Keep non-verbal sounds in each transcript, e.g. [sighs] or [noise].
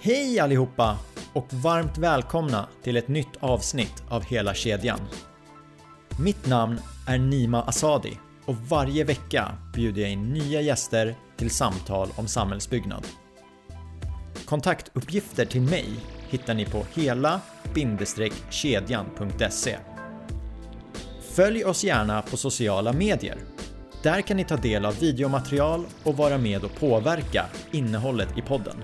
Hej allihopa och varmt välkomna till ett nytt avsnitt av Hela kedjan. Mitt namn är Nima Asadi och varje vecka bjuder jag in nya gäster till samtal om samhällsbyggnad. Kontaktuppgifter till mig hittar ni på hela-kedjan.se. Följ oss gärna på sociala medier. Där kan ni ta del av videomaterial och vara med och påverka innehållet i podden.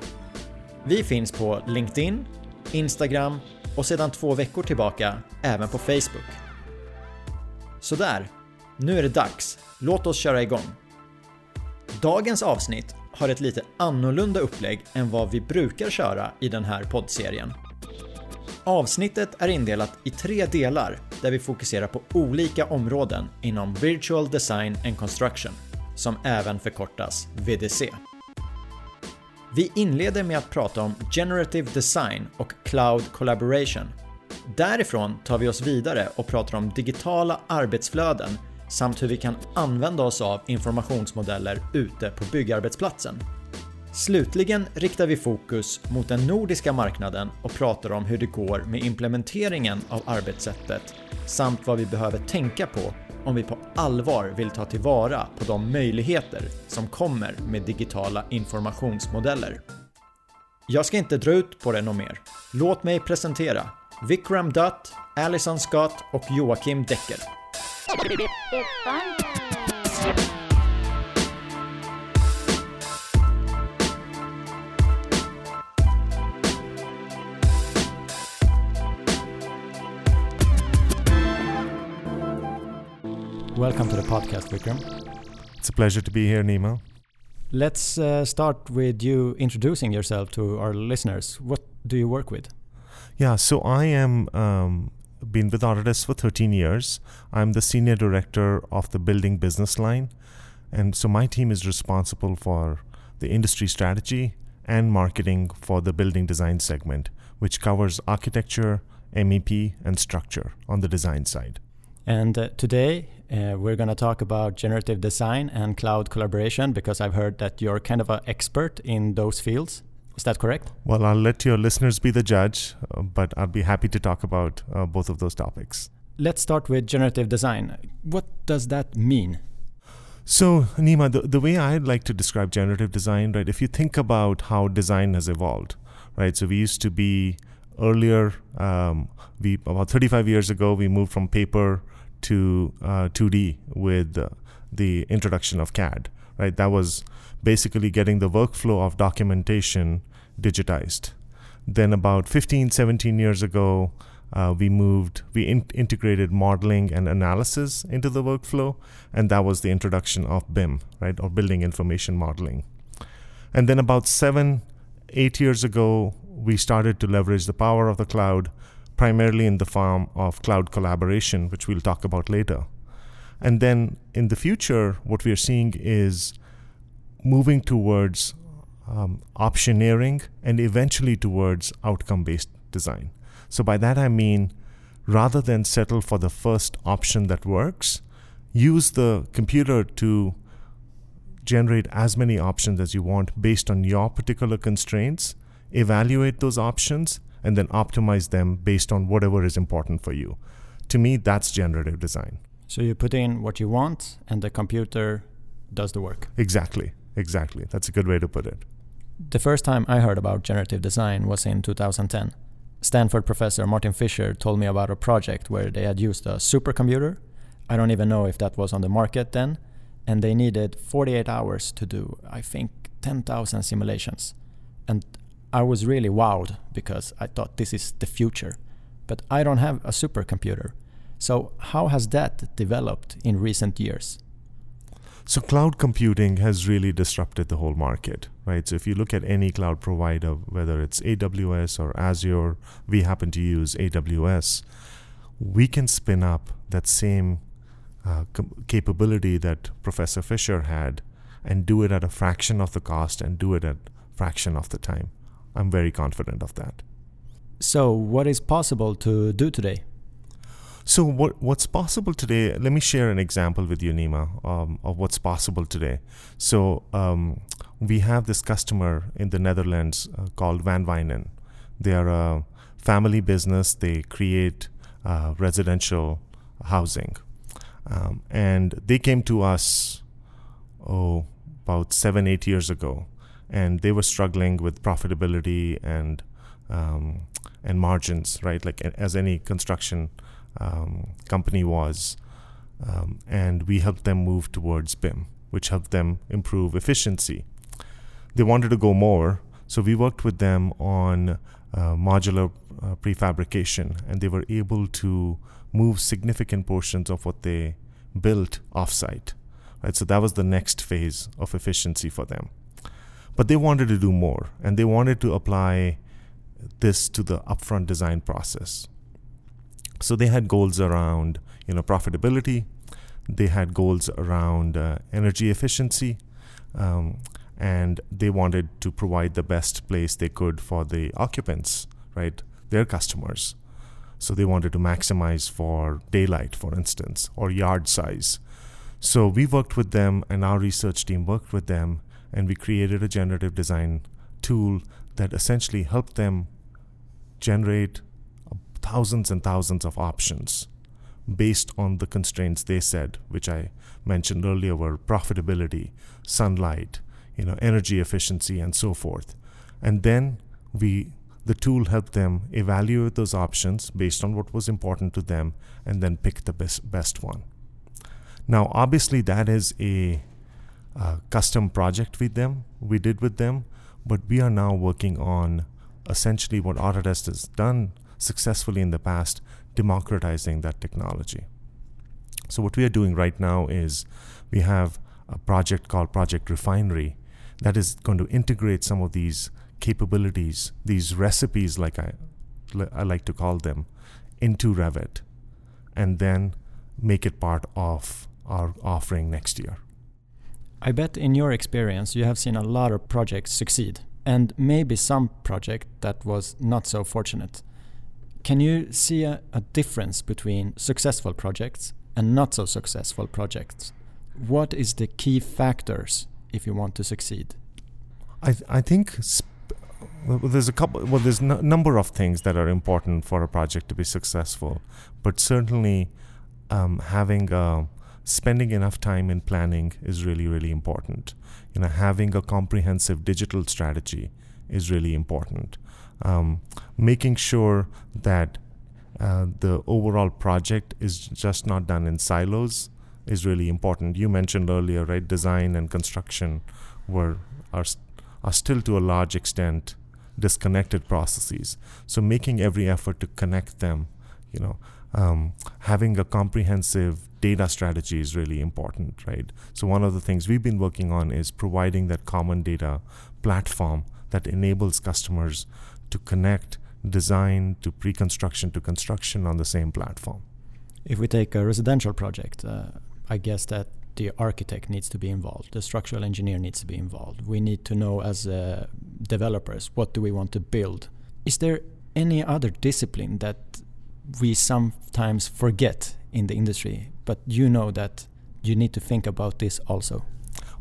Vi finns på LinkedIn, Instagram och sedan två veckor tillbaka även på Facebook. Sådär, nu är det dags. Låt oss köra igång. Dagens avsnitt har ett lite annorlunda upplägg än vad vi brukar köra i den här poddserien. Avsnittet är indelat i tre delar där vi fokuserar på olika områden inom Virtual Design and Construction, som även förkortas VDC. Vi inleder med att prata om Generative Design och Cloud Collaboration. Därifrån tar vi oss vidare och pratar om digitala arbetsflöden samt hur vi kan använda oss av informationsmodeller ute på byggarbetsplatsen. Slutligen riktar vi fokus mot den nordiska marknaden och pratar om hur det går med implementeringen av arbetssättet samt vad vi behöver tänka på om vi på allvar vill ta tillvara på de möjligheter som kommer med digitala informationsmodeller. Jag ska inte dra ut på det något mer. Låt mig presentera Vikram Dutt, Alison Scott och Joakim Decker. Welcome to the podcast, Vikram. It's a pleasure to be here, Nima. Let's uh, start with you introducing yourself to our listeners. What do you work with? Yeah, so I am um, been with Autodesk for 13 years. I'm the senior director of the building business line, and so my team is responsible for the industry strategy and marketing for the building design segment, which covers architecture, MEP, and structure on the design side. And uh, today uh, we're going to talk about generative design and cloud collaboration because I've heard that you're kind of an expert in those fields. Is that correct? Well, I'll let your listeners be the judge, uh, but I'll be happy to talk about uh, both of those topics. Let's start with generative design. What does that mean? So, Nima, the, the way I'd like to describe generative design, right, if you think about how design has evolved, right, so we used to be earlier, um, we about 35 years ago, we moved from paper to uh, 2D with uh, the introduction of CAD. Right, that was basically getting the workflow of documentation digitized. Then about 15, 17 years ago, uh, we moved, we in- integrated modeling and analysis into the workflow, and that was the introduction of BIM, right, or Building Information Modeling. And then about seven, eight years ago, we started to leverage the power of the cloud primarily in the form of cloud collaboration, which we'll talk about later. And then in the future, what we are seeing is moving towards um, optioneering and eventually towards outcome based design. So, by that I mean, rather than settle for the first option that works, use the computer to generate as many options as you want based on your particular constraints, evaluate those options, and then optimize them based on whatever is important for you. To me, that's generative design. So you put in what you want, and the computer does the work. Exactly, exactly. That's a good way to put it. The first time I heard about generative design was in 2010. Stanford professor Martin Fischer told me about a project where they had used a supercomputer. I don't even know if that was on the market then. And they needed 48 hours to do, I think, 10,000 simulations. And I was really wowed because I thought this is the future. But I don't have a supercomputer. So, how has that developed in recent years? So, cloud computing has really disrupted the whole market, right? So, if you look at any cloud provider, whether it's AWS or Azure, we happen to use AWS, we can spin up that same uh, com- capability that Professor Fischer had and do it at a fraction of the cost and do it at fraction of the time. I'm very confident of that. So, what is possible to do today? So, what what's possible today? Let me share an example with you, Nima, um, of what's possible today. So, um, we have this customer in the Netherlands uh, called Van Wijnen. They are a family business. They create uh, residential housing, um, and they came to us, oh, about seven, eight years ago, and they were struggling with profitability and um, and margins, right? Like as any construction um, company was, um, and we helped them move towards BIM, which helped them improve efficiency. They wanted to go more, so we worked with them on uh, modular uh, prefabrication, and they were able to move significant portions of what they built offsite. Right, so that was the next phase of efficiency for them. But they wanted to do more, and they wanted to apply this to the upfront design process. So they had goals around, you know, profitability. They had goals around uh, energy efficiency, um, and they wanted to provide the best place they could for the occupants, right? Their customers. So they wanted to maximize for daylight, for instance, or yard size. So we worked with them, and our research team worked with them, and we created a generative design tool that essentially helped them generate thousands and thousands of options based on the constraints they said, which I mentioned earlier were profitability, sunlight, you know, energy efficiency, and so forth. And then we the tool helped them evaluate those options based on what was important to them and then pick the best, best one. Now, obviously, that is a, a custom project with them, we did with them, but we are now working on essentially what Autodesk has done successfully in the past, democratizing that technology. So, what we are doing right now is we have a project called Project Refinery that is going to integrate some of these capabilities, these recipes, like I, I like to call them, into Revit, and then make it part of our offering next year. I bet in your experience you have seen a lot of projects succeed and maybe some project that was not so fortunate. Can you see a, a difference between successful projects and not so successful projects? What is the key factors if you want to succeed? I th I think well, there's a couple. Well, there's a number of things that are important for a project to be successful, but certainly um, having a spending enough time in planning is really really important. You know having a comprehensive digital strategy is really important. Um, making sure that uh, the overall project is just not done in silos is really important. You mentioned earlier right design and construction were are, are still to a large extent disconnected processes. So making every effort to connect them you know um, having a comprehensive data strategy is really important, right? So, one of the things we've been working on is providing that common data platform that enables customers to connect design to pre construction to construction on the same platform. If we take a residential project, uh, I guess that the architect needs to be involved, the structural engineer needs to be involved. We need to know as uh, developers what do we want to build. Is there any other discipline that we sometimes forget in the industry. But you know that you need to think about this also.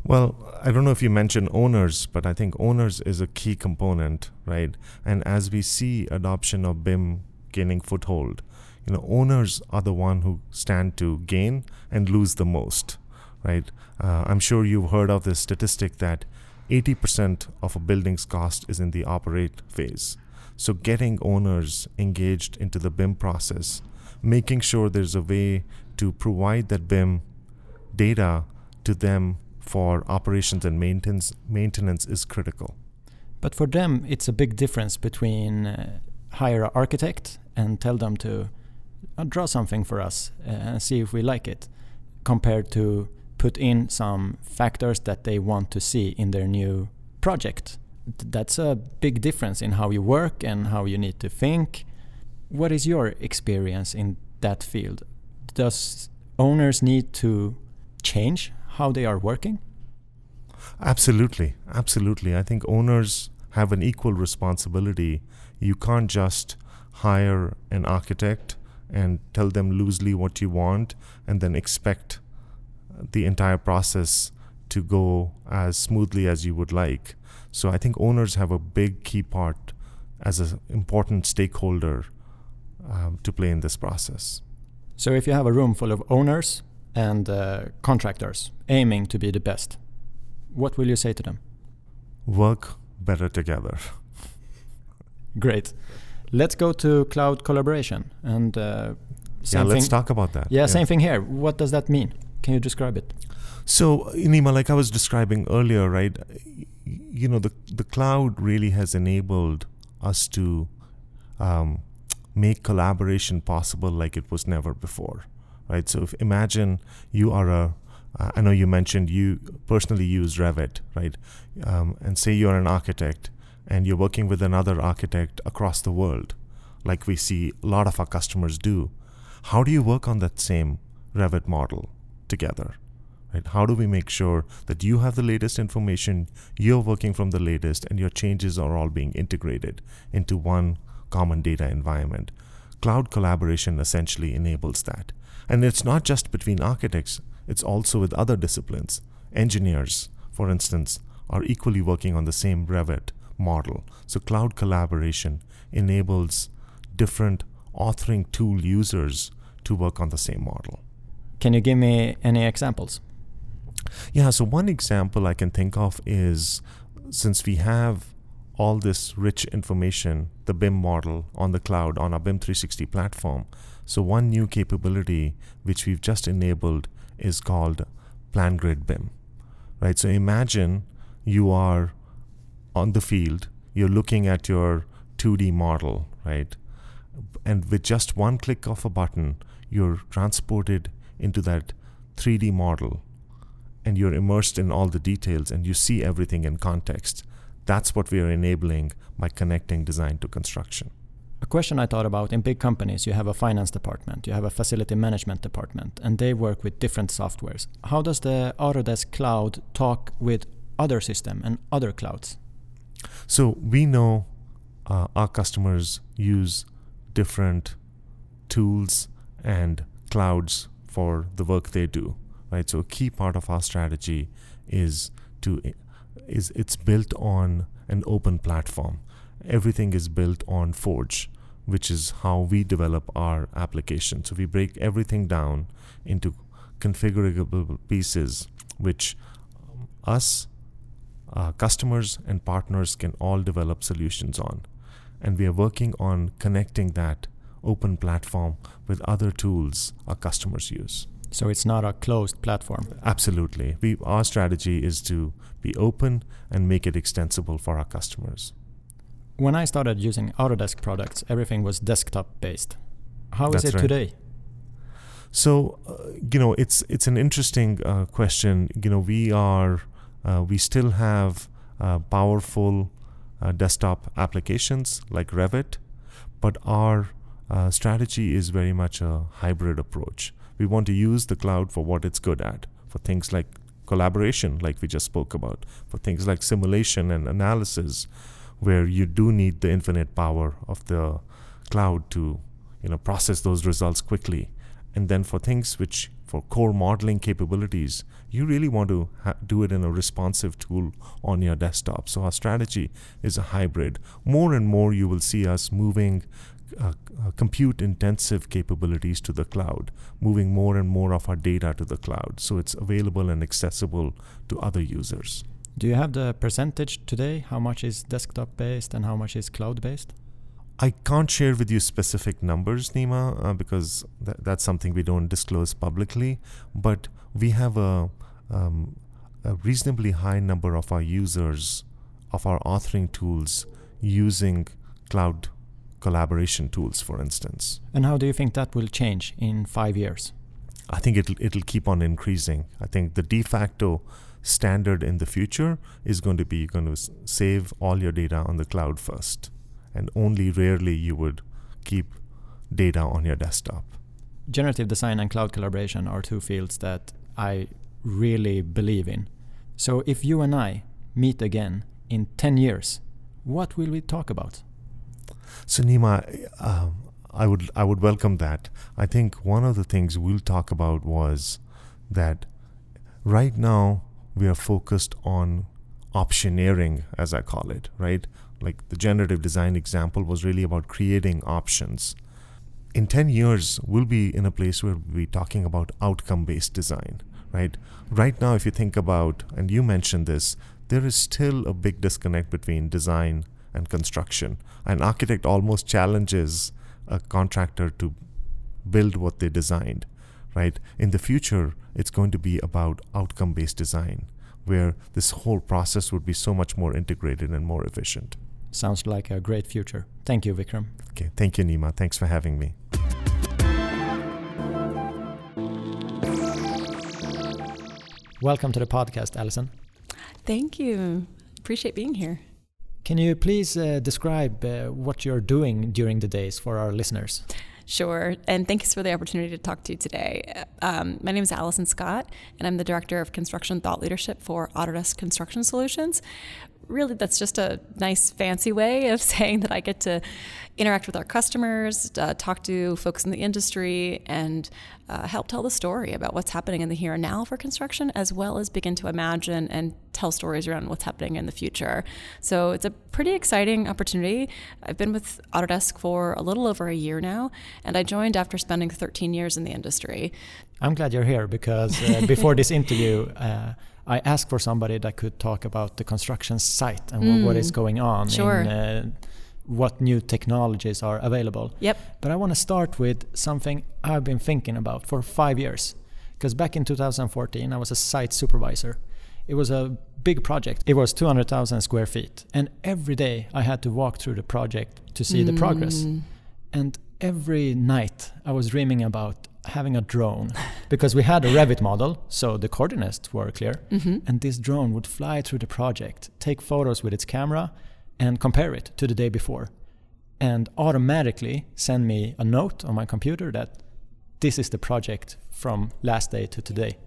Well, I don't know if you mentioned owners, but I think owners is a key component, right? And as we see adoption of BIM gaining foothold, you know, owners are the one who stand to gain and lose the most, right? Uh, I'm sure you've heard of this statistic that 80% of a building's cost is in the operate phase. So, getting owners engaged into the BIM process, making sure there's a way to provide that BIM data to them for operations and maintenance maintenance is critical. But for them, it's a big difference between uh, hire an architect and tell them to uh, draw something for us uh, and see if we like it, compared to put in some factors that they want to see in their new project that's a big difference in how you work and how you need to think. What is your experience in that field? Does owners need to change how they are working? Absolutely, absolutely. I think owners have an equal responsibility. You can't just hire an architect and tell them loosely what you want and then expect the entire process to go as smoothly as you would like. So I think owners have a big key part as an important stakeholder um, to play in this process. So if you have a room full of owners and uh, contractors aiming to be the best, what will you say to them? Work better together. [laughs] Great. Let's go to cloud collaboration and uh, yeah, let's talk about that. Yeah, yeah, same thing here. What does that mean? Can you describe it? So, Nima, like I was describing earlier, right? You know, the the cloud really has enabled us to um, make collaboration possible like it was never before, right? So, if imagine you are a uh, I know you mentioned you personally use Revit, right? Um, and say you're an architect and you're working with another architect across the world, like we see a lot of our customers do. How do you work on that same Revit model together? Right? How do we make sure that you have the latest information, you're working from the latest, and your changes are all being integrated into one common data environment? Cloud collaboration essentially enables that. And it's not just between architects, it's also with other disciplines. Engineers, for instance, are equally working on the same Revit model. So, cloud collaboration enables different authoring tool users to work on the same model. Can you give me any examples? Yeah, so one example I can think of is since we have all this rich information, the BIM model on the cloud on our BIM 360 platform. So, one new capability which we've just enabled is called PlanGrid BIM. Right? So, imagine you are on the field, you're looking at your 2D model, right? And with just one click of a button, you're transported into that 3D model and you're immersed in all the details and you see everything in context. That's what we are enabling by connecting design to construction. A question I thought about in big companies, you have a finance department, you have a facility management department, and they work with different softwares. How does the Autodesk cloud talk with other system and other clouds? So we know uh, our customers use different tools and clouds for the work they do right? So a key part of our strategy is to is it's built on an open platform. Everything is built on forge which is how we develop our application. So we break everything down into configurable pieces which us uh, customers and partners can all develop solutions on. And we are working on connecting that open platform with other tools our customers use so it's not a closed platform. Absolutely. We, our strategy is to be open and make it extensible for our customers. When I started using Autodesk products, everything was desktop based. How is That's it right. today? So, uh, you know, it's it's an interesting uh, question. You know, we are uh, we still have uh, powerful uh, desktop applications like Revit, but our uh, strategy is very much a hybrid approach we want to use the cloud for what it's good at, for things like collaboration, like we just spoke about, for things like simulation and analysis, where you do need the infinite power of the cloud to you know process those results quickly. And then for things which for core modeling capabilities you really want to ha- do it in a responsive tool on your desktop. So our strategy is a hybrid. More and more you will see us moving uh, uh, compute intensive capabilities to the cloud, moving more and more of our data to the cloud so it's available and accessible to other users. Do you have the percentage today? How much is desktop based and how much is cloud based? I can't share with you specific numbers, Nima, uh, because th- that's something we don't disclose publicly. But we have a, um, a reasonably high number of our users of our authoring tools using cloud collaboration tools, for instance. And how do you think that will change in five years? I think it'll it'll keep on increasing. I think the de facto standard in the future is going to be you're going to save all your data on the cloud first, and only rarely you would keep data on your desktop. Generative design and cloud collaboration are two fields that I really believe in. So if you and I meet again in 10 years, what will we talk about? So Nima, uh, I would I would welcome that. I think one of the things we'll talk about was that right now we are focused on optioneering, as I call it, right? Like the generative design example was really about creating options. In 10 years, we'll be in a place where we'll be talking about outcome based design, right? Right now, if you think about, and you mentioned this, there is still a big disconnect between design and construction. An architect almost challenges a contractor to build what they designed, right? In the future, it's going to be about outcome based design, where this whole process would be so much more integrated and more efficient. Sounds like a great future. Thank you, Vikram. Okay, thank you, Nima. Thanks for having me. Welcome to the podcast, Alison. Thank you. Appreciate being here. Can you please uh, describe uh, what you're doing during the days for our listeners? Sure. And thanks for the opportunity to talk to you today. Um, my name is Allison Scott, and I'm the Director of Construction Thought Leadership for Autodesk Construction Solutions. Really, that's just a nice, fancy way of [laughs] saying that I get to interact with our customers, uh, talk to folks in the industry, and uh, help tell the story about what's happening in the here and now for construction, as well as begin to imagine and tell stories around what's happening in the future. So it's a pretty exciting opportunity. I've been with Autodesk for a little over a year now, and I joined after spending 13 years in the industry. I'm glad you're here because uh, before this [laughs] interview, uh, I asked for somebody that could talk about the construction site and mm. what is going on sure. in uh, what new technologies are available. Yep. But I want to start with something I've been thinking about for five years. Because back in 2014, I was a site supervisor. It was a big project. It was 200,000 square feet. And every day I had to walk through the project to see mm. the progress. Mm. And every night I was dreaming about having a drone because we had a Revit model, so the coordinates were clear. Mm-hmm. And this drone would fly through the project, take photos with its camera, and compare it to the day before and automatically send me a note on my computer that this is the project from last day to today.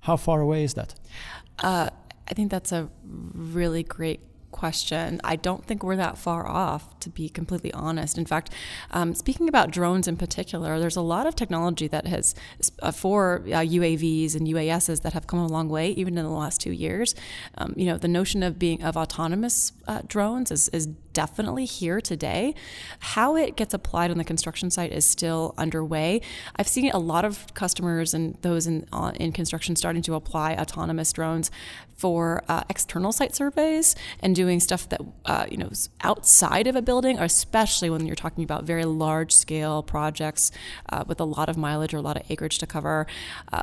How far away is that? Uh, I think that's a really great question. I don't think we're that far off, to be completely honest. In fact, um, speaking about drones in particular, there's a lot of technology that has, uh, for uh, UAVs and UASs, that have come a long way, even in the last two years. Um, you know, the notion of being of autonomous uh, drones is, is definitely here today. How it gets applied on the construction site is still underway. I've seen a lot of customers and those in, uh, in construction starting to apply autonomous drones for uh, external site surveys and doing stuff that uh, you know outside of a building, especially when you're talking about very large scale projects uh, with a lot of mileage or a lot of acreage to cover. Uh,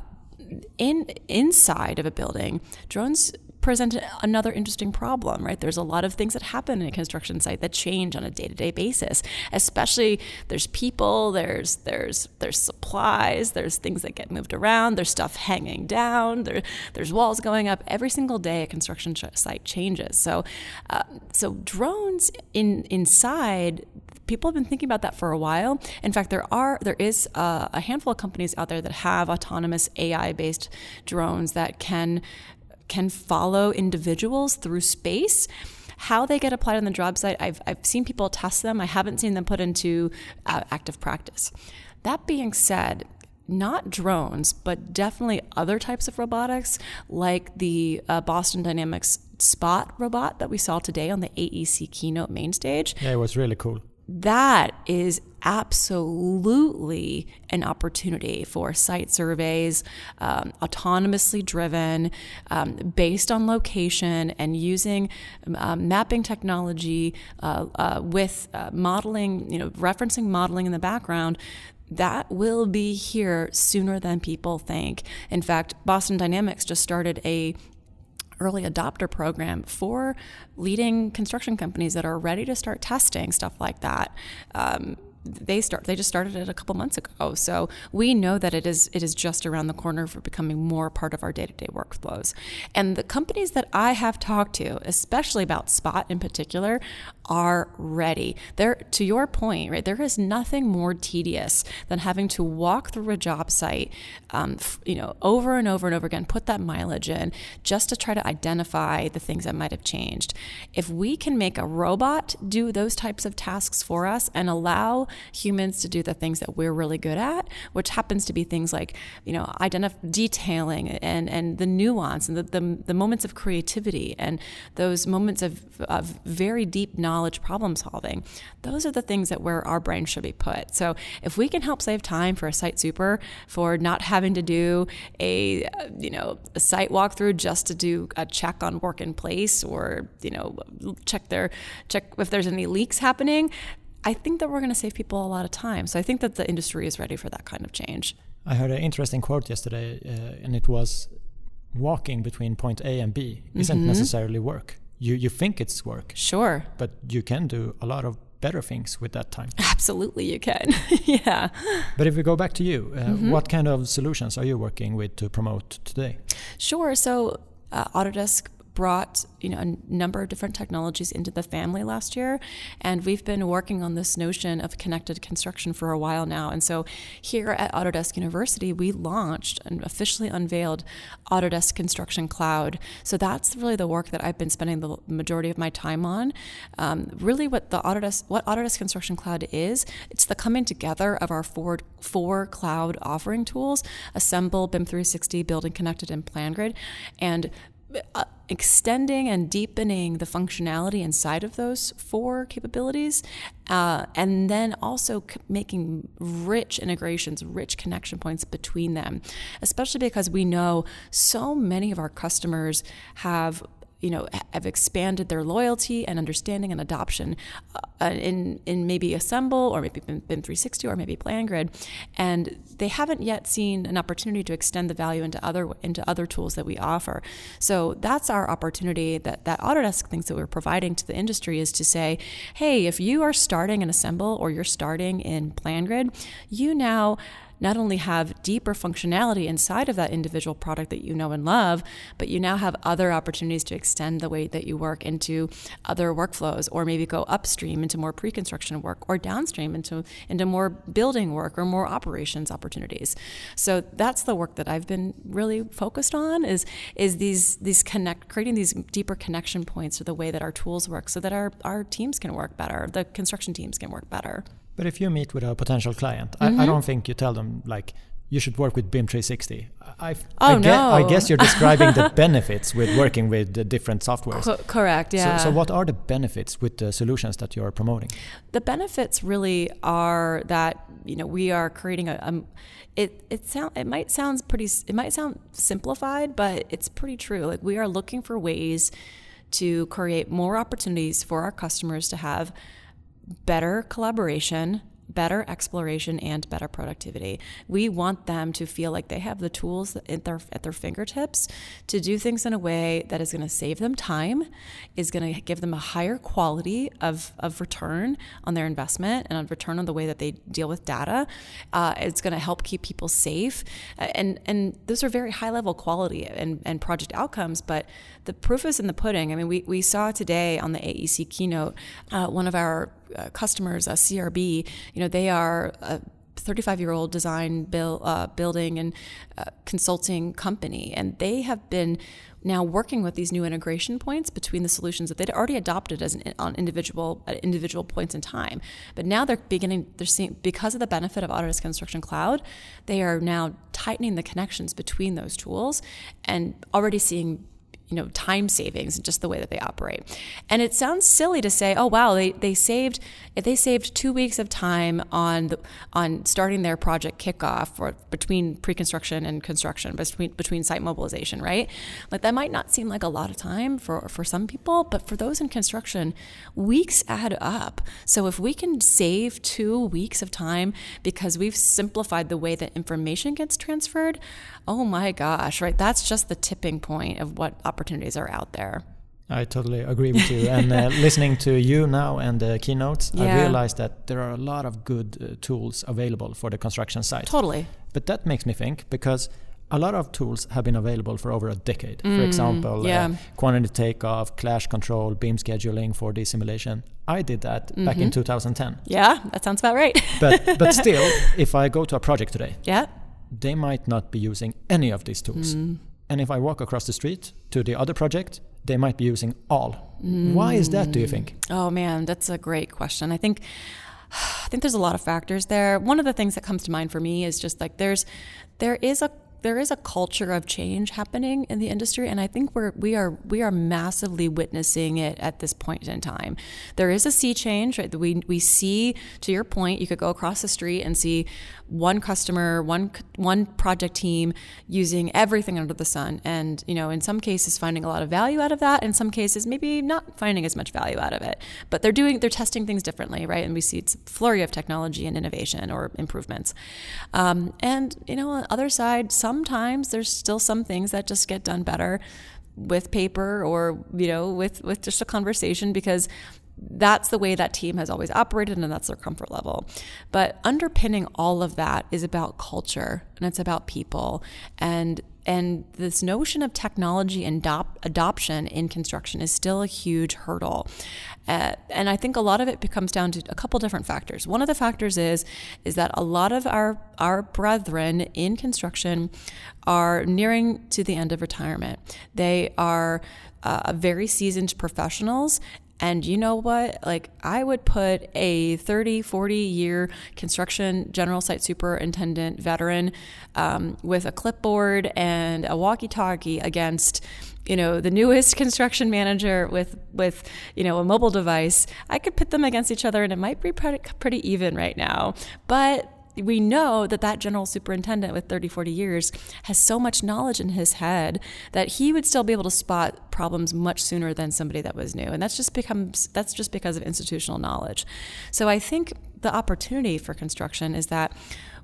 in inside of a building, drones present another interesting problem, right? There's a lot of things that happen in a construction site that change on a day-to-day basis. Especially there's people, there's there's there's supplies, there's things that get moved around, there's stuff hanging down, there, there's walls going up. Every single day a construction site changes. So uh, so drones in inside people have been thinking about that for a while. In fact, there are there is a, a handful of companies out there that have autonomous AI based drones that can can follow individuals through space. How they get applied on the job site, I've, I've seen people test them. I haven't seen them put into uh, active practice. That being said, not drones, but definitely other types of robotics, like the uh, Boston Dynamics Spot robot that we saw today on the AEC keynote main stage. Yeah, it was really cool that is absolutely an opportunity for site surveys, um, autonomously driven, um, based on location, and using um, mapping technology uh, uh, with uh, modeling, you know, referencing modeling in the background. That will be here sooner than people think. In fact, Boston Dynamics just started a early adopter program for leading construction companies that are ready to start testing stuff like that. Um, they start they just started it a couple months ago. So we know that it is it is just around the corner for becoming more part of our day-to-day workflows. And the companies that i have talked to especially about spot in particular are ready. There to your point right there is nothing more tedious than having to walk through a job site um, you know over and over and over again put that mileage in just to try to identify the things that might have changed. If we can make a robot do those types of tasks for us and allow humans to do the things that we're really good at, which happens to be things like, you know, identify detailing and, and the nuance and the, the, the moments of creativity and those moments of, of very deep knowledge problem solving. Those are the things that where our brain should be put. So if we can help save time for a site super for not having to do a, you know, a site walkthrough just to do a check on work in place or, you know, check their, check if there's any leaks happening, I think that we're going to save people a lot of time. So I think that the industry is ready for that kind of change. I heard an interesting quote yesterday, uh, and it was walking between point A and B isn't mm-hmm. necessarily work. You you think it's work. Sure. But you can do a lot of better things with that time. [laughs] Absolutely, you can. [laughs] yeah. But if we go back to you, uh, mm-hmm. what kind of solutions are you working with to promote today? Sure. So uh, Autodesk brought you know a number of different technologies into the family last year and we've been working on this notion of connected construction for a while now. And so here at Autodesk University we launched and officially unveiled Autodesk Construction Cloud. So that's really the work that I've been spending the majority of my time on. Um, really what the Autodesk what Autodesk Construction Cloud is it's the coming together of our four four cloud offering tools Assemble BIM 360 Building Connected and PlanGrid and uh, extending and deepening the functionality inside of those four capabilities, uh, and then also c- making rich integrations, rich connection points between them, especially because we know so many of our customers have you know have expanded their loyalty and understanding and adoption uh, in in maybe Assemble or maybe BIM, 360 or maybe PlanGrid, and they haven't yet seen an opportunity to extend the value into other into other tools that we offer. So that's our opportunity that that Autodesk thinks that we're providing to the industry is to say, hey, if you are starting in Assemble or you're starting in PlanGrid, you now not only have deeper functionality inside of that individual product that you know and love, but you now have other opportunities to extend the way that you work into other workflows or maybe go upstream into more pre-construction work or downstream into into more building work or more operations opportunities. So that's the work that I've been really focused on is is these these connect creating these deeper connection points to the way that our tools work so that our, our teams can work better, the construction teams can work better. But if you meet with a potential client, mm-hmm. I, I, mm-hmm. don't think you tell them like you should work with BIM 360. I, oh, I, no. I guess you're describing the [laughs] benefits with working with the different softwares. Co- correct, yeah. So, so, what are the benefits with the solutions that you're promoting? The benefits really are that you know we are creating a, it it sound it might sound pretty it might sound simplified, but it's pretty true. Like we are looking for ways to create more opportunities for our customers to have better collaboration, better exploration and better productivity. We want them to feel like they have the tools at their at their fingertips to do things in a way that is going to save them time, is going to give them a higher quality of, of return on their investment and on return on the way that they deal with data. Uh, it's going to help keep people safe, and and those are very high level quality and, and project outcomes. But the proof is in the pudding. I mean, we we saw today on the AEC keynote uh, one of our uh, customers, uh, CRB, you know, they are a 35 year old design uh, building and uh, consulting company, and they have been now working with these new integration points between the solutions that they'd already adopted as an, on individual at individual points in time. But now they're beginning they're seeing because of the benefit of Autodesk Construction Cloud, they are now tightening the connections between those tools and already seeing you know time savings and just the way that they operate. And it sounds silly to say oh wow they, they saved if they saved two weeks of time on the, on starting their project kickoff or between pre-construction and construction between between site mobilization right? Like that might not seem like a lot of time for for some people but for those in construction weeks add up. So if we can save two weeks of time because we've simplified the way that information gets transferred oh my gosh right? That's just the tipping point of what opportunities are out there. I totally agree with you. and uh, [laughs] listening to you now and the keynotes, yeah. I realized that there are a lot of good uh, tools available for the construction site. Totally. But that makes me think because a lot of tools have been available for over a decade. Mm, for example, uh, yeah. uh, quantity takeoff, clash control, BIM scheduling for the simulation. I did that mm-hmm. back in mm-hmm. 2010. Yeah, that sounds about right. [laughs] but but [laughs] still, if I go to a project today, yeah, they might not be using any of these tools. Mm. And if I walk across the street to the other project, they might be using all. Mm. Why is that, do you think? Oh man, that's a great question. I think [sighs] I think there's a lot of factors there. One of the things that comes to mind for me is just like there's there is a there is a culture of change happening in the industry and I think we're we are we are massively witnessing it at this point in time. There is a sea change, right? We we see to your point, you could go across the street and see one customer, one one project team using everything under the sun and, you know, in some cases finding a lot of value out of that, in some cases maybe not finding as much value out of it. But they're doing they're testing things differently, right? And we see it's a flurry of technology and innovation or improvements. Um, and, you know, on the other side, sometimes there's still some things that just get done better with paper or you know with with just a conversation because that's the way that team has always operated and that's their comfort level. But underpinning all of that is about culture and it's about people and and this notion of technology and adop- adoption in construction is still a huge hurdle. Uh, and I think a lot of it comes down to a couple different factors. One of the factors is is that a lot of our our brethren in construction are nearing to the end of retirement. They are uh, very seasoned professionals and you know what? Like, I would put a 30, 40 year construction general site superintendent veteran um, with a clipboard and a walkie talkie against you know the newest [laughs] construction manager with with you know a mobile device i could pit them against each other and it might be pretty, pretty even right now but we know that that general superintendent with 30 40 years has so much knowledge in his head that he would still be able to spot problems much sooner than somebody that was new. And that's just becomes that's just because of institutional knowledge. So i think the opportunity for construction is that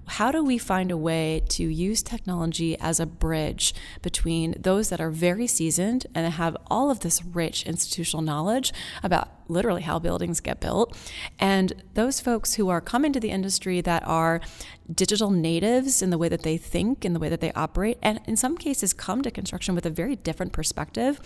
how do we find a way to use technology as a bridge between those that are very seasoned and have all of this rich institutional knowledge about literally how buildings get built and those folks who are coming to the industry that are digital natives in the way that they think, in the way that they operate, and in some cases come to construction with a very different perspective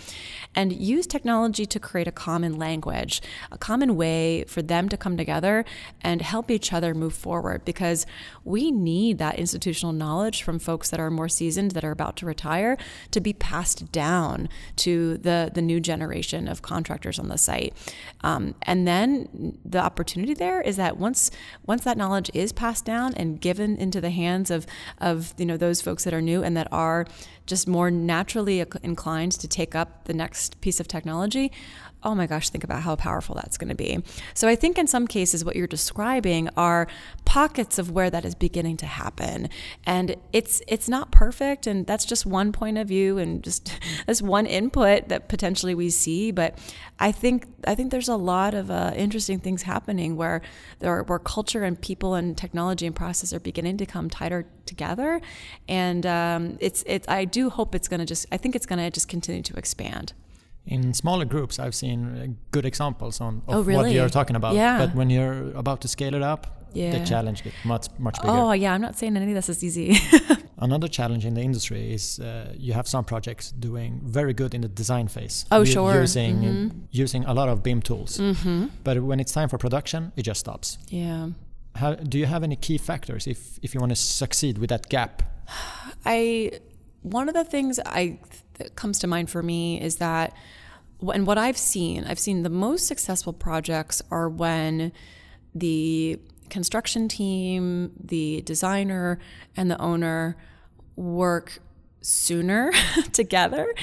and use technology to create a common language, a common way for them to come together and help each other move forward because we need that institutional knowledge from folks that are more seasoned, that are about to retire, to be passed down to the, the new generation of contractors on the site. Um, and then the opportunity there is that once once that knowledge is passed down and given into the hands of of you know those folks that are new and that are just more naturally inclined to take up the next piece of technology oh my gosh, think about how powerful that's going to be. So I think in some cases, what you're describing are pockets of where that is beginning to happen, and it's it's not perfect, and that's just one point of view and just [laughs] that's one input that potentially we see. But I think I think there's a lot of uh, interesting things happening where there are, where culture and people and technology and process are beginning to come tighter together, and um, it's it's I do hope it's going to just I think it's going to just continue to expand in smaller groups i've seen good examples on of oh, really? what you're talking about yeah. but when you're about to scale it up yeah. the challenge gets much much bigger oh yeah i'm not saying any of this is easy [laughs] another challenge in the industry is uh, you have some projects doing very good in the design phase oh sure using mm-hmm. using a lot of bim tools mm-hmm. but when it's time for production it just stops yeah How, do you have any key factors if if you want to succeed with that gap [sighs] i one of the things i comes to mind for me is that, and what I've seen, I've seen the most successful projects are when the construction team, the designer, and the owner work sooner [laughs] together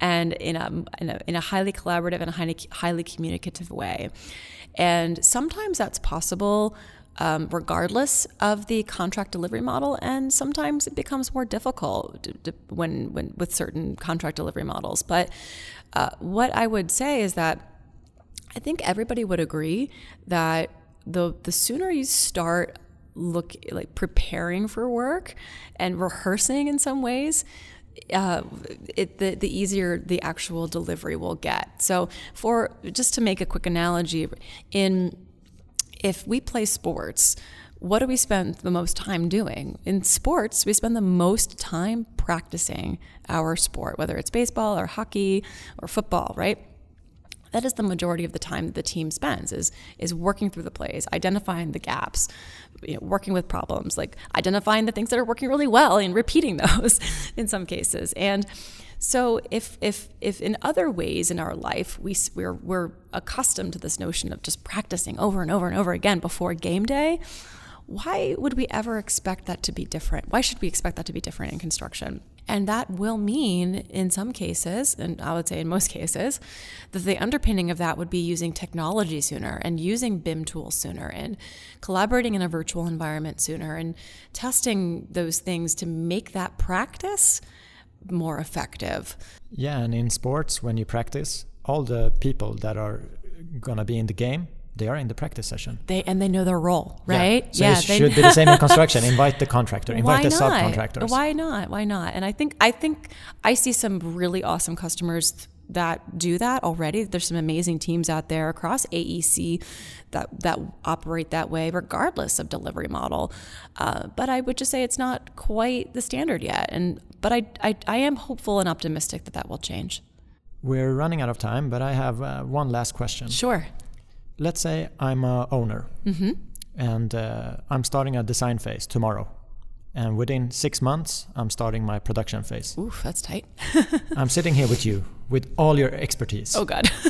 and in a, in a, in a highly collaborative and highly, highly communicative way. And sometimes that's possible um, regardless of the contract delivery model, and sometimes it becomes more difficult when, when with certain contract delivery models. But uh, what I would say is that I think everybody would agree that the the sooner you start look like preparing for work and rehearsing in some ways uh, it, the, the easier the actual delivery will get. So, for just to make a quick analogy, in if we play sports, what do we spend the most time doing? In sports, we spend the most time practicing our sport, whether it's baseball or hockey or football, right? that is the majority of the time that the team spends is is working through the plays identifying the gaps you know, working with problems like identifying the things that are working really well and repeating [laughs] those in some cases and so if if if in other ways in our life we we're we're accustomed to this notion of just practicing over and over and over again before game day why would we ever expect that to be different? Why should we expect that to be different in construction? And that will mean, in some cases, and I would say in most cases, that the underpinning of that would be using technology sooner and using BIM tools sooner and collaborating in a virtual environment sooner and testing those things to make that practice more effective. Yeah, and in sports, when you practice, all the people that are going to be in the game they are in the practice session. They and they know their role, right? Yeah, so yeah, it should be the same in construction. [laughs] Invite the contractor, invite the subcontractors. Why not? Why not? And I think I think I see some really awesome customers that do that already. There's some amazing teams out there across AEC that that operate that way, regardless of delivery model. Uh, but I would just say it's not quite the standard yet. And but I I, I am hopeful and optimistic that that will change. We're running out of time, but I have uh, one last question. Sure let's say I'm a owner mm-hmm. and uh, I'm starting a design phase tomorrow. And within six months, I'm starting my production phase. Oof, that's tight. [laughs] I'm sitting here with you with all your expertise. Oh, God. [laughs]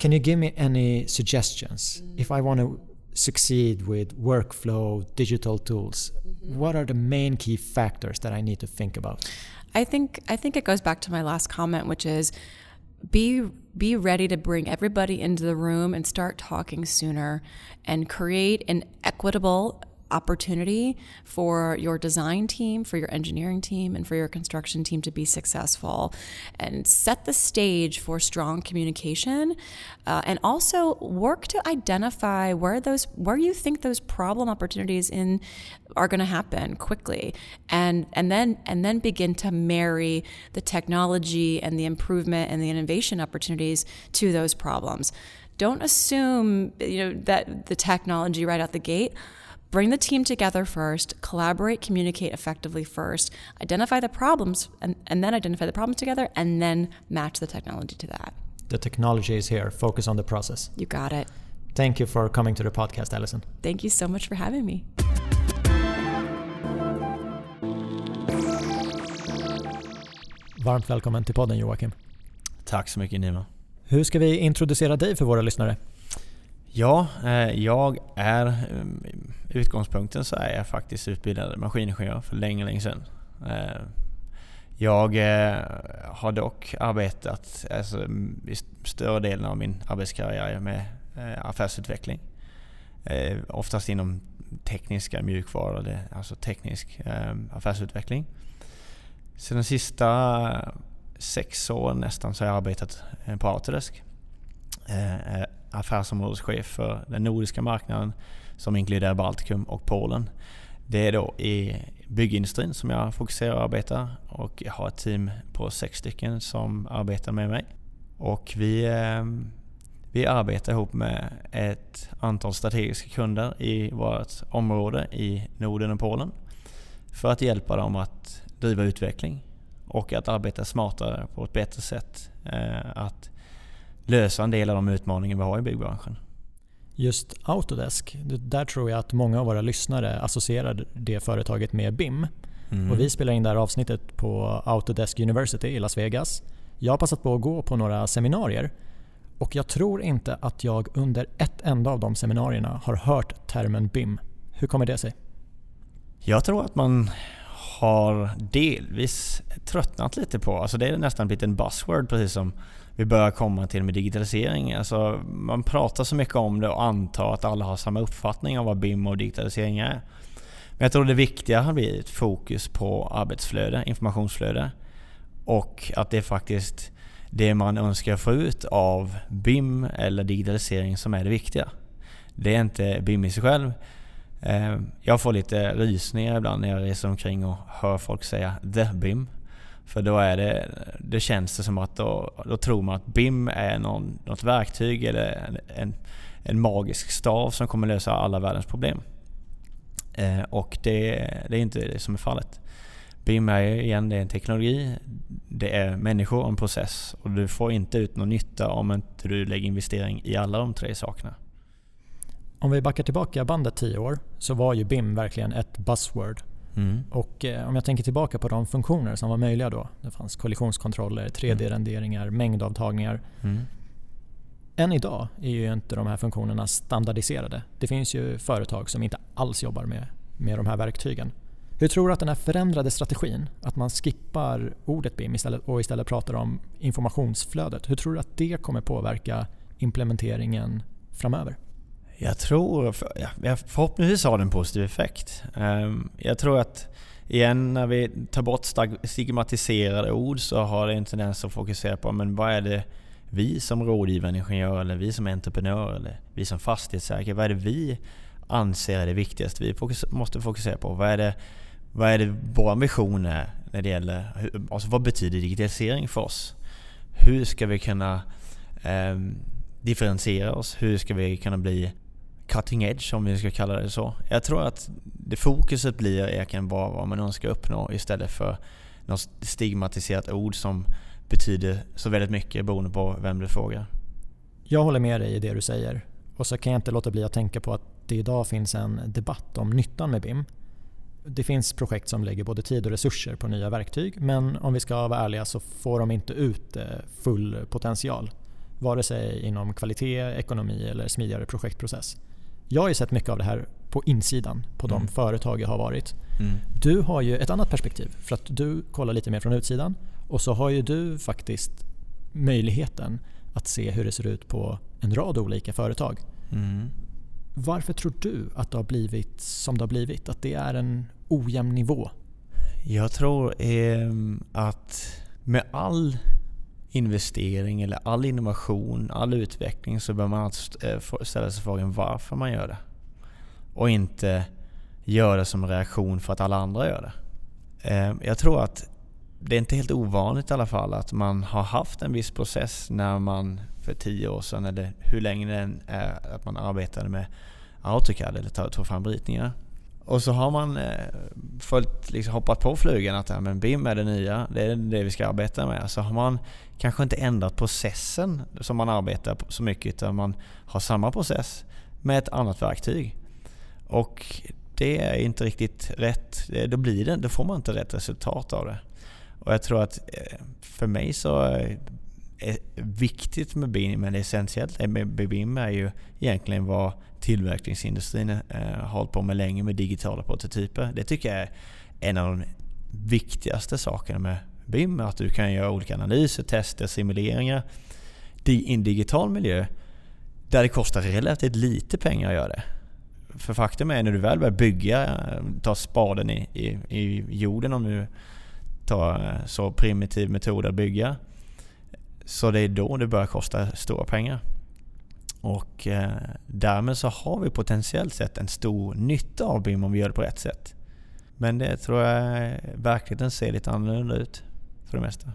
Can you give me any suggestions if I want to succeed with workflow, digital tools? Mm-hmm. What are the main key factors that I need to think about? I think I think it goes back to my last comment, which is be be ready to bring everybody into the room and start talking sooner and create an equitable opportunity for your design team, for your engineering team, and for your construction team to be successful and set the stage for strong communication. Uh, and also work to identify where those where you think those problem opportunities in are going to happen quickly and and then and then begin to marry the technology and the improvement and the innovation opportunities to those problems don't assume you know that the technology right out the gate Bring the team together first, collaborate, communicate effectively first, identify the problems, and, and then identify the problems together, and then match the technology to that. The technology is here. Focus on the process. You got it. Thank you for coming to the podcast, Allison. Thank you so much for having me. Varmt välkommen till podden Joakim. Tack så mycket Nima. Hur ska vi introducera dig för våra lyssnare? Ja, eh, jag är... Eh, utgångspunkten så är jag faktiskt utbildad maskiningenjör för länge, länge sedan. Eh, jag har dock arbetat alltså, i större delen av min arbetskarriär med affärsutveckling. Oftast inom tekniska mjukvaror, alltså teknisk affärsutveckling. Sen de sista sex åren nästan så har jag arbetat på Autodesk affärsområdeschef för den nordiska marknaden som inkluderar Baltikum och Polen. Det är då i byggindustrin som jag fokuserar och arbetar och jag har ett team på sex stycken som arbetar med mig. Och vi, eh, vi arbetar ihop med ett antal strategiska kunder i vårt område i Norden och Polen för att hjälpa dem att driva utveckling och att arbeta smartare på ett bättre sätt. Eh, att lösa en del av de utmaningar vi har i byggbranschen. Just Autodesk, där tror jag att många av våra lyssnare associerar det företaget med BIM. Mm. Och vi spelar in det här avsnittet på Autodesk University i Las Vegas. Jag har passat på att gå på några seminarier och jag tror inte att jag under ett enda av de seminarierna har hört termen BIM. Hur kommer det sig? Jag tror att man har delvis tröttnat lite på, alltså det är nästan blivit en buzzword precis som vi börjar komma till med digitalisering. Alltså, man pratar så mycket om det och antar att alla har samma uppfattning om vad BIM och digitalisering är. Men jag tror det viktiga har blivit fokus på arbetsflöde, informationsflöde. Och att det är faktiskt det man önskar få ut av BIM eller digitalisering som är det viktiga. Det är inte BIM i sig själv. Eh, jag får lite rysningar ibland när jag reser omkring och hör folk säga “the BIM”. För då är det, det känns det som att då, då tror man att BIM är någon, något verktyg eller en, en magisk stav som kommer lösa alla världens problem. Eh, och det, det är inte det som är fallet. BIM är igen det är en teknologi, det är människor och en process. Och du får inte ut någon nytta om inte du lägger investering i alla de tre sakerna. Om vi backar tillbaka bandet tio år så var ju BIM verkligen ett buzzword. Mm. Och eh, om jag tänker tillbaka på de funktioner som var möjliga då. Det fanns kollisionskontroller, 3D-renderingar, mm. mängdavtagningar. Mm. Än idag är ju inte de här funktionerna standardiserade. Det finns ju företag som inte alls jobbar med, med de här verktygen. Hur tror du att den här förändrade strategin, att man skippar ordet BIM istället, och istället pratar om informationsflödet. Hur tror du att det kommer påverka implementeringen framöver? Jag tror, förhoppningsvis har det en positiv effekt. Ehm, jag tror att igen när vi tar bort stigmatiserade ord så har det en tendens att fokusera på men vad är det vi som rådgivande ingenjör eller vi som entreprenör eller vi som fastighetsägare, vad är det vi anser är det viktigaste vi måste fokusera på? Vad är det, vad är det vår ambition är när det gäller, alltså vad betyder digitalisering för oss? Hur ska vi kunna eh, differentiera oss? Hur ska vi kunna bli cutting edge om vi ska kalla det så. Jag tror att det fokuset blir egentligen bara vad man önskar uppnå istället för något stigmatiserat ord som betyder så väldigt mycket beroende på vem du frågar. Jag håller med dig i det du säger. Och så kan jag inte låta bli att tänka på att det idag finns en debatt om nyttan med BIM. Det finns projekt som lägger både tid och resurser på nya verktyg men om vi ska vara ärliga så får de inte ut eh, full potential. Vare sig inom kvalitet, ekonomi eller smidigare projektprocess. Jag har ju sett mycket av det här på insidan på de mm. företag jag har varit. Mm. Du har ju ett annat perspektiv för att du kollar lite mer från utsidan och så har ju du faktiskt möjligheten att se hur det ser ut på en rad olika företag. Mm. Varför tror du att det har blivit som det har blivit? Att det är en ojämn nivå? Jag tror eh, att med all investering eller all innovation, all utveckling så bör man alltid eh, ställa sig frågan varför man gör det. Och inte göra det som reaktion för att alla andra gör det. Eh, jag tror att det är inte helt ovanligt i alla fall att man har haft en viss process när man för tio år sedan eller hur länge det än är att man arbetade med AutoCAD eller tog fram ritningar. Och så har man eh, följt, liksom hoppat på flugan att ja, men BIM är det nya, det är det vi ska arbeta med. Så har man kanske inte ändrat processen som man arbetar på så mycket utan man har samma process med ett annat verktyg. Och det är inte riktigt rätt. Då, blir det, då får man inte rätt resultat av det. Och jag tror att eh, för mig så eh, är viktigt med BIM, men det essentiellt med BIM är ju egentligen vad tillverkningsindustrin eh, har hållit på med länge med digitala prototyper. Det tycker jag är en av de viktigaste sakerna med BIM. Att du kan göra olika analyser, tester, simuleringar i en digital miljö där det kostar relativt lite pengar att göra det. För faktum är när du väl börjar bygga, eh, ta spaden i, i, i jorden om du tar eh, så primitiv metod att bygga. Så det är då det börjar kosta stora pengar. Och eh, därmed så har vi potentiellt sett en stor nytta av BIM om vi gör det på rätt sätt. Men det tror jag verkligheten ser lite annorlunda ut för det mesta.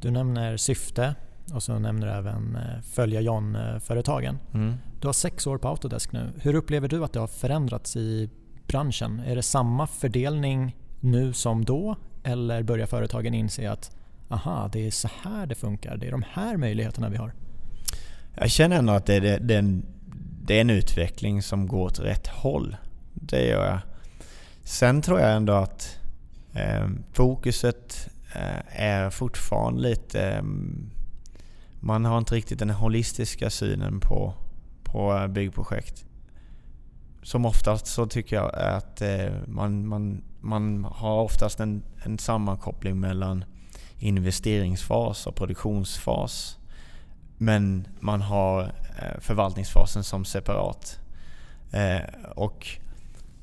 Du nämner syfte och så nämner du även eh, följa John-företagen. Mm. Du har sex år på Autodesk nu. Hur upplever du att det har förändrats i branschen? Är det samma fördelning nu som då? Eller börjar företagen inse att aha, det är så här det funkar, det är de här möjligheterna vi har? Jag känner ändå att det är, det, är en, det är en utveckling som går åt rätt håll. Det gör jag. Sen tror jag ändå att eh, fokuset eh, är fortfarande lite... Eh, man har inte riktigt den holistiska synen på, på eh, byggprojekt. Som oftast så tycker jag att eh, man, man, man har oftast en, en sammankoppling mellan investeringsfas och produktionsfas. Men man har eh, förvaltningsfasen som separat. Eh, och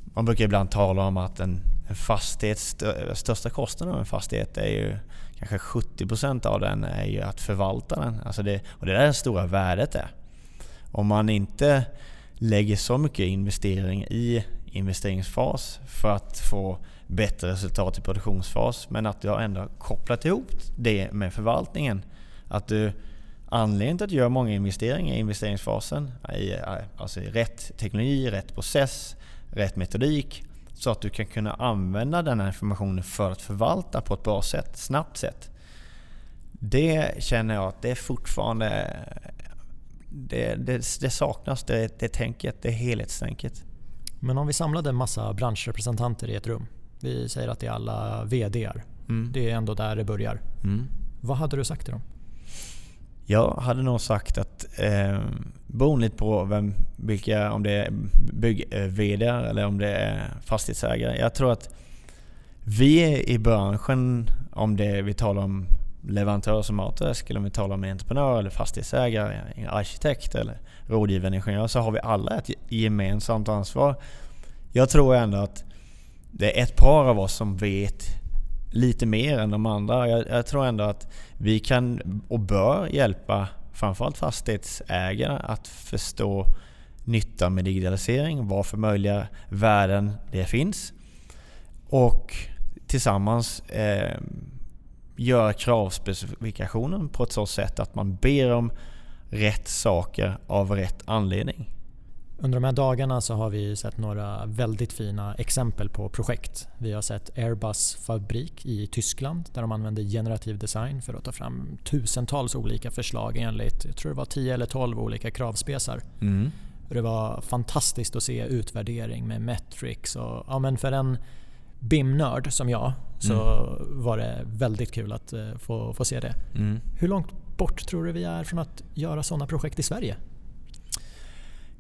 man brukar ibland tala om att en, en fastighets största kostnaden av en fastighet är ju kanske 70% av den är ju att förvalta den. Alltså det, och det är det stora värdet är. Om man inte lägger så mycket investering i investeringsfas för att få bättre resultat i produktionsfas men att du har ändå kopplat ihop det med förvaltningen. Att du Anledningen till att du gör många investeringar i investeringsfasen, i, eh, alltså i rätt teknologi, rätt process, rätt metodik Så att du kan kunna använda den här informationen för att förvalta på ett bra sätt, snabbt sätt. Det känner jag att det är fortfarande... Det, det, det saknas, det, det tänket, det helhetstänket. Men om vi samlade en massa branschrepresentanter i ett rum. Vi säger att det är alla VDR. Mm. Det är ändå där det börjar. Mm. Vad hade du sagt till dem? Jag hade nog sagt att eh, beroende på vem, vilka, om det är bygg-VD eller om det är fastighetsägare. Jag tror att vi i branschen, om det vi talar om leverantör som Autodesk eller om vi talar om entreprenör eller fastighetsägare, arkitekt eller rådgivande ingenjör så har vi alla ett gemensamt ansvar. Jag tror ändå att det är ett par av oss som vet lite mer än de andra. Jag, jag, tror ändå att vi kan och bör hjälpa framförallt fastighetsägare att förstå nyttan med digitalisering, vad för möjliga värden det finns och tillsammans eh, göra kravspecifikationen på ett så sätt att man ber om rätt saker av rätt anledning. Under de här dagarna så har vi sett några väldigt fina exempel på projekt. Vi har sett Airbus fabrik i Tyskland där de använder generativ design för att ta fram tusentals olika förslag enligt, jag tror det var 10 eller 12 olika kravspesar. Mm. Det var fantastiskt att se utvärdering med metrics och ja, men för en BIM-nörd som jag så mm. var det väldigt kul att uh, få, få se det. Mm. Hur långt bort tror du vi är från att göra sådana projekt i Sverige?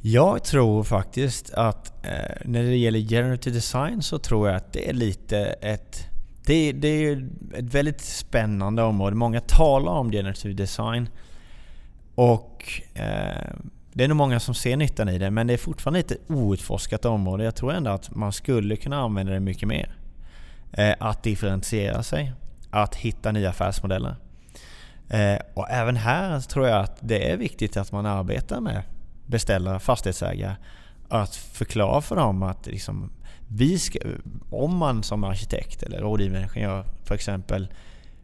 Jag tror faktiskt att eh, när det gäller generative design så tror jag att det är lite ett... Det, det är ett väldigt spännande område. Många talar om generative design. Och eh, det är nog många som ser nyttan i det men det är fortfarande ett outforskat område. Jag tror ändå att man skulle kunna använda det mycket mer. Eh, att differentiera sig. Att hitta nya affärsmodeller. Eh, och även här tror jag att det är viktigt att man arbetar med beställare, fastighetsägare att förklara för dem att liksom, vi ska, om man som arkitekt eller rådgivande ingenjör för exempel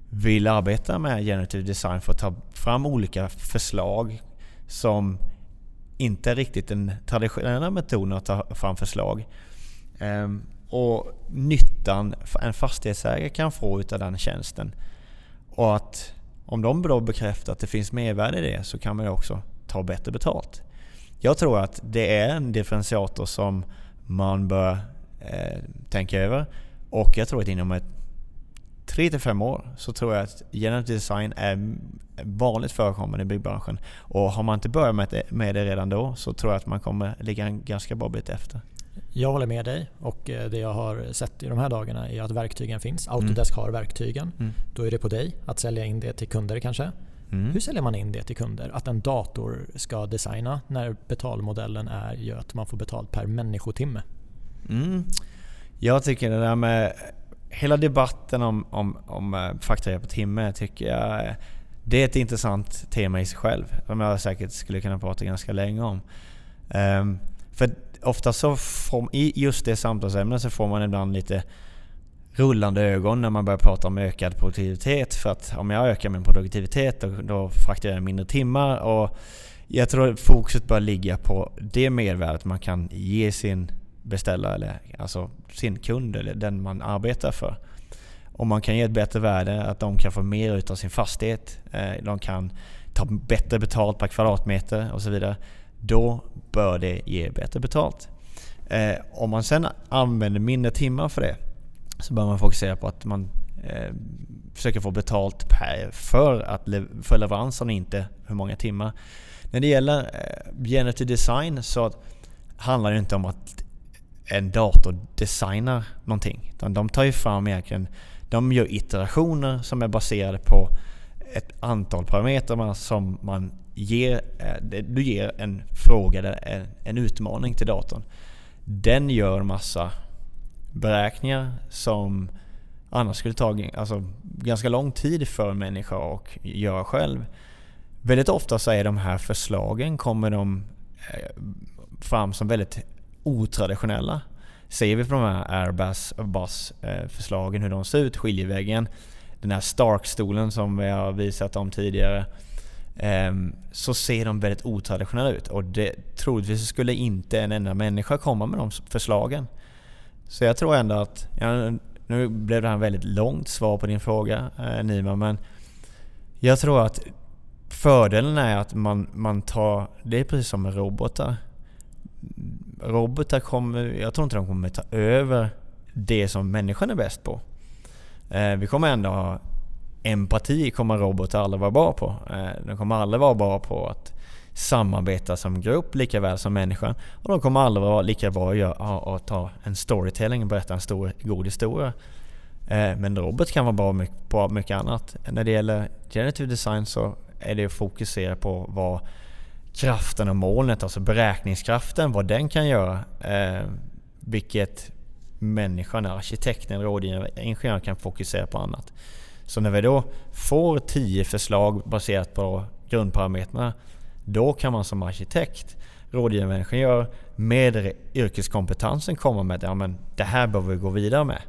vill arbeta med generativ design för att ta fram olika förslag som inte är riktigt den traditionella metoden att ta fram förslag. Ehm, och nyttan en fastighetsägare kan få utav den tjänsten. Och att om de då bekräftar att det finns mervärde i det så kan man ju också ta bättre betalt. Jag tror att det är en differentiator som man bör eh, tänka över. Och jag tror att inom ett 3-5 år så tror jag att generative design är vanligt förekommande i byggbranschen. Och har man inte börjat med det, med det redan då så tror jag att man kommer ligga en ganska bra bit efter. Jag håller med dig och eh, det jag har sett i de här dagarna är att verktygen finns. Autodesk mm. har verktygen. Mm. Då är det på dig att sälja in det till kunder kanske. Mm. Hur säljer man in det till kunder? Att en dator ska designa när betalmodellen är ju att man får betalt per människotimme. Mm. Jag tycker det där med hela debatten om, om, om eh, fakturera på timme tycker jag det är ett intressant tema i sig själv. Som jag säkert skulle kunna prata ganska länge om. Um, för ofta så får, i just det samtalsämnet så får man ibland lite rullande ögon när man börjar prata om ökad produktivitet. För att om jag ökar min produktivitet då, då fakturerar jag mindre timmar. Och jag tror att fokuset bör ligga på det mervärdet man kan ge sin beställare, eller alltså sin kund eller den man arbetar för. Om man kan ge ett bättre värde, att de kan få mer utav sin fastighet, eh, de kan ta bättre betalt per kvadratmeter och så vidare. Då bör det ge bättre betalt. Eh, om man sen använder mindre timmar för det så bör man fokusera på att man eh, försöker få betalt per, för, att för leveransen och inte hur många timmar. När det gäller eh, generative design så handlar det inte om att en dator designar någonting. Utan de tar ju fram egentligen, de gör iterationer som är baserade på ett antal parametrar som man ger, eh, du ger en fråga, en utmaning till datorn. Den gör massa beräkningar som annars skulle ta alltså, ganska lång tid för en människa att göra själv. Väldigt ofta så är de här förslagen kommer de eh, fram som väldigt otraditionella. Ser vi på de här Airbus Bus-förslagen, eh, hur de ser ut, skiljeväggen, den här Stark-stolen som vi har visat om tidigare. Ehm, så ser de väldigt otraditionella ut och det, troligtvis skulle inte en enda människa komma med de förslagen. Så jag tror ändå att, ja, nu blev det här ett väldigt långt svar på din fråga eh, Nima, men jag tror att fördelen är att man, man tar, det är precis som med robotar. Robotar kommer, jag tror inte de kommer ta över det som människan är bäst på. Eh, vi kommer ändå ha empati kommer robotar aldrig vara bra på. Eh, de kommer aldrig vara bra på att samarbeta som grupp lika väl som människan. Och de kommer aldrig vara lika bra att, göra, att ta en storytelling och berätta en stor, god historia. Eh, men robot kan vara bra på mycket annat. När det gäller generative design så är det att fokusera på vad kraften och molnet, alltså beräkningskraften, vad den kan göra. Eh, vilket människan, arkitekten, rådgivaren, ingenjören kan fokusera på annat. Så när vi då får 10 förslag baserat på grundparametrarna, då kan man som arkitekt, rådgivande ingenjör med yrkeskompetensen komma med att ja, men det här behöver vi gå vidare med.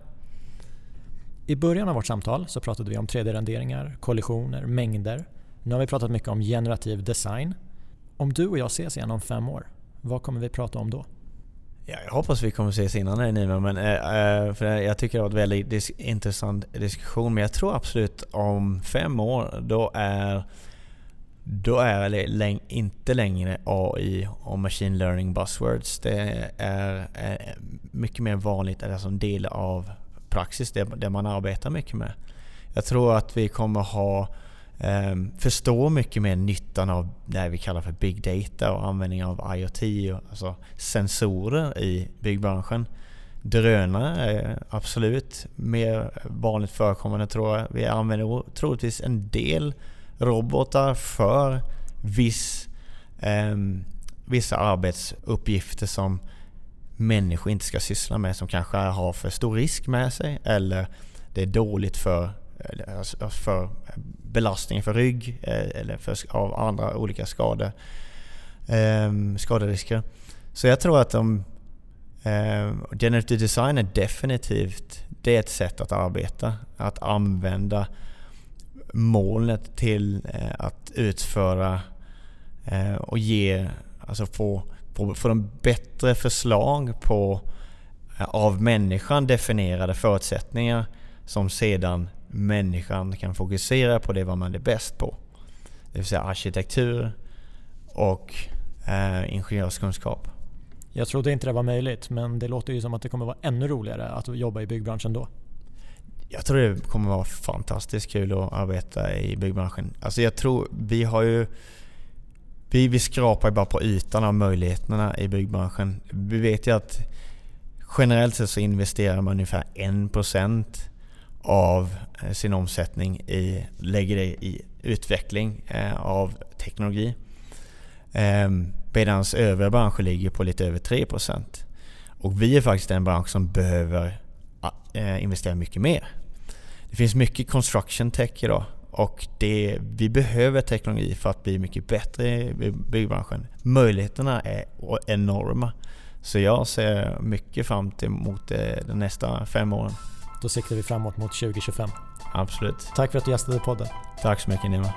I början av vårt samtal så pratade vi om 3D-renderingar, kollisioner, mängder. Nu har vi pratat mycket om generativ design. Om du och jag ses igen om fem år, vad kommer vi prata om då? Ja, jag hoppas vi kommer ses innan det Nima, men äh, för jag tycker det var en väldigt dis intressant diskussion. Men jag tror absolut om fem år, då är då är det inte längre AI och machine learning buzzwords. Det är, eh, mycket mer vanligt, eller som del av praxis, det, det man arbetar mycket med. Jag tror att vi kommer ha eh, förstå mycket mer nyttan av det vi kallar för big data och användning av IoT, alltså sensorer i byggbranschen. Drönare är absolut mer vanligt förekommande tror jag. Vi använder troligtvis en del robotar för viss, eh, vissa arbetsuppgifter som människor inte ska syssla med som kanske har för stor risk med sig eller det är dåligt för alltså, för belastning för rygg eh, eller för, av andra olika skador, eh, skaderisker. Så jag tror att de, eh, generative design är definitivt det är ett sätt att arbeta. Att använda molnet till eh, att utföra eh, och ge, alltså få, få, få de bättre förslag på eh, av människan definierade förutsättningar som sedan människan kan fokusera på det vad man är bäst på. Det vill säga arkitektur och eh, ingenjörskunskap. Jag trodde inte det var möjligt men det låter ju som att det kommer vara ännu roligare att jobba i byggbranschen då. Jag tror det kommer vara fantastiskt kul att arbeta i byggbranschen. Alltså jag tror, vi har ju vi, vi skrapar ju bara på ytan av möjligheterna i byggbranschen. Vi vet ju att generellt sett så investerar man ungefär 1% av eh, sin omsättning i, lägger det i utveckling eh, av teknologi. Ehm, Medan övriga branscher ligger på lite över 3%. Och vi är faktiskt en bransch som behöver eh, investera mycket mer. Det finns mycket construction tech idag och det, vi behöver teknologi för att bli mycket bättre i byggbranschen. Möjligheterna är enorma. Så jag ser mycket fram emot eh, de nästa fem åren. Då siktar vi framåt mot 2025. Absolut. Tack för att du gästade podden. Tack så mycket Nima.